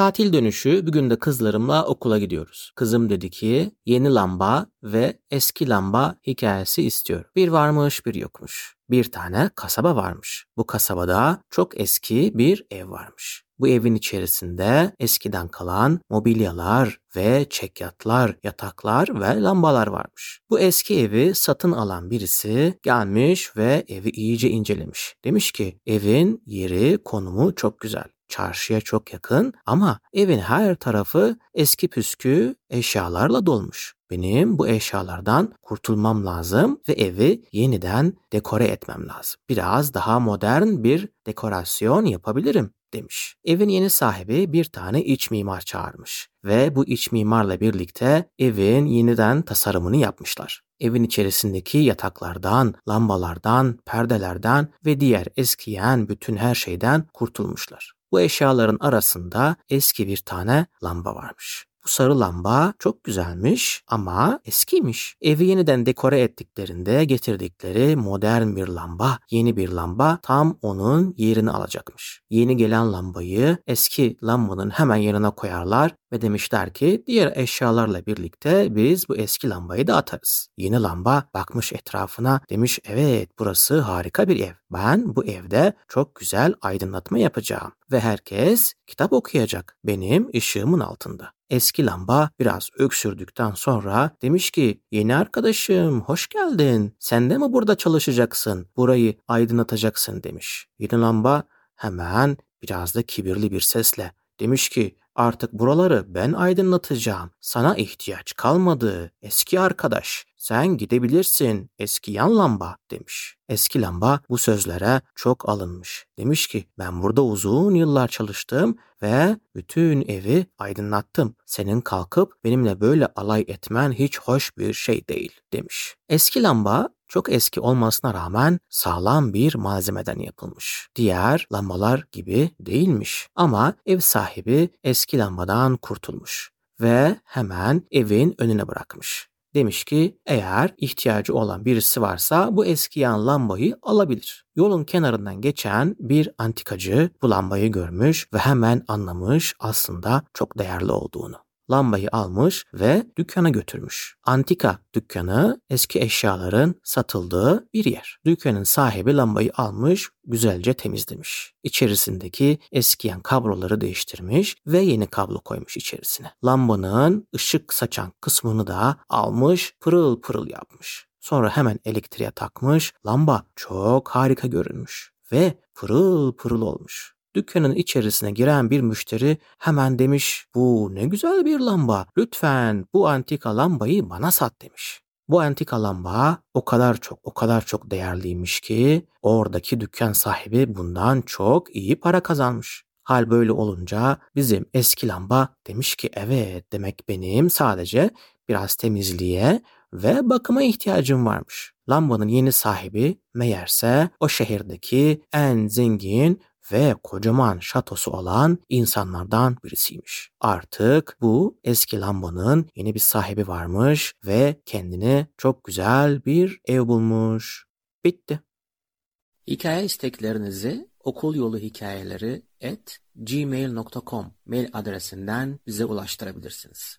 Tatil dönüşü bir günde kızlarımla okula gidiyoruz. Kızım dedi ki yeni lamba ve eski lamba hikayesi istiyor. Bir varmış bir yokmuş. Bir tane kasaba varmış. Bu kasabada çok eski bir ev varmış. Bu evin içerisinde eskiden kalan mobilyalar ve çekyatlar, yataklar ve lambalar varmış. Bu eski evi satın alan birisi gelmiş ve evi iyice incelemiş. Demiş ki evin yeri, konumu çok güzel çarşıya çok yakın ama evin her tarafı eski püskü eşyalarla dolmuş. Benim bu eşyalardan kurtulmam lazım ve evi yeniden dekore etmem lazım. Biraz daha modern bir dekorasyon yapabilirim demiş. Evin yeni sahibi bir tane iç mimar çağırmış ve bu iç mimarla birlikte evin yeniden tasarımını yapmışlar. Evin içerisindeki yataklardan, lambalardan, perdelerden ve diğer eskiyen bütün her şeyden kurtulmuşlar. Bu eşyaların arasında eski bir tane lamba varmış. Bu sarı lamba çok güzelmiş ama eskiymiş. Evi yeniden dekore ettiklerinde getirdikleri modern bir lamba, yeni bir lamba tam onun yerini alacakmış. Yeni gelen lambayı eski lambanın hemen yanına koyarlar ve demişler ki diğer eşyalarla birlikte biz bu eski lambayı da atarız. Yeni lamba bakmış etrafına demiş evet burası harika bir ev. Ben bu evde çok güzel aydınlatma yapacağım ve herkes kitap okuyacak benim ışığımın altında. Eski lamba biraz öksürdükten sonra demiş ki yeni arkadaşım hoş geldin. Sen de mi burada çalışacaksın? Burayı aydınlatacaksın demiş. Yeni lamba hemen biraz da kibirli bir sesle demiş ki Artık buraları ben aydınlatacağım. Sana ihtiyaç kalmadı. Eski arkadaş, sen gidebilirsin. Eski yan lamba demiş. Eski lamba bu sözlere çok alınmış. Demiş ki ben burada uzun yıllar çalıştım ve bütün evi aydınlattım. Senin kalkıp benimle böyle alay etmen hiç hoş bir şey değil demiş. Eski lamba çok eski olmasına rağmen sağlam bir malzemeden yapılmış. Diğer lambalar gibi değilmiş. Ama ev sahibi eski lambadan kurtulmuş ve hemen evin önüne bırakmış. Demiş ki eğer ihtiyacı olan birisi varsa bu eskiyen lambayı alabilir. Yolun kenarından geçen bir antikacı bu lambayı görmüş ve hemen anlamış aslında çok değerli olduğunu lambayı almış ve dükkana götürmüş. Antika dükkanı eski eşyaların satıldığı bir yer. Dükkanın sahibi lambayı almış, güzelce temizlemiş. İçerisindeki eskiyen kabloları değiştirmiş ve yeni kablo koymuş içerisine. Lambanın ışık saçan kısmını da almış, pırıl pırıl yapmış. Sonra hemen elektriğe takmış. Lamba çok harika görünmüş ve pırıl pırıl olmuş. Dükkanın içerisine giren bir müşteri hemen demiş bu ne güzel bir lamba lütfen bu antika lambayı bana sat demiş. Bu antika lamba o kadar çok o kadar çok değerliymiş ki oradaki dükkan sahibi bundan çok iyi para kazanmış. Hal böyle olunca bizim eski lamba demiş ki evet demek benim sadece biraz temizliğe ve bakıma ihtiyacım varmış. Lambanın yeni sahibi meğerse o şehirdeki en zengin ve kocaman şatosu olan insanlardan birisiymiş. Artık bu eski lambanın yeni bir sahibi varmış ve kendine çok güzel bir ev bulmuş. Bitti. Hikaye isteklerinizi okul yolu hikayeleri at gmail.com mail adresinden bize ulaştırabilirsiniz.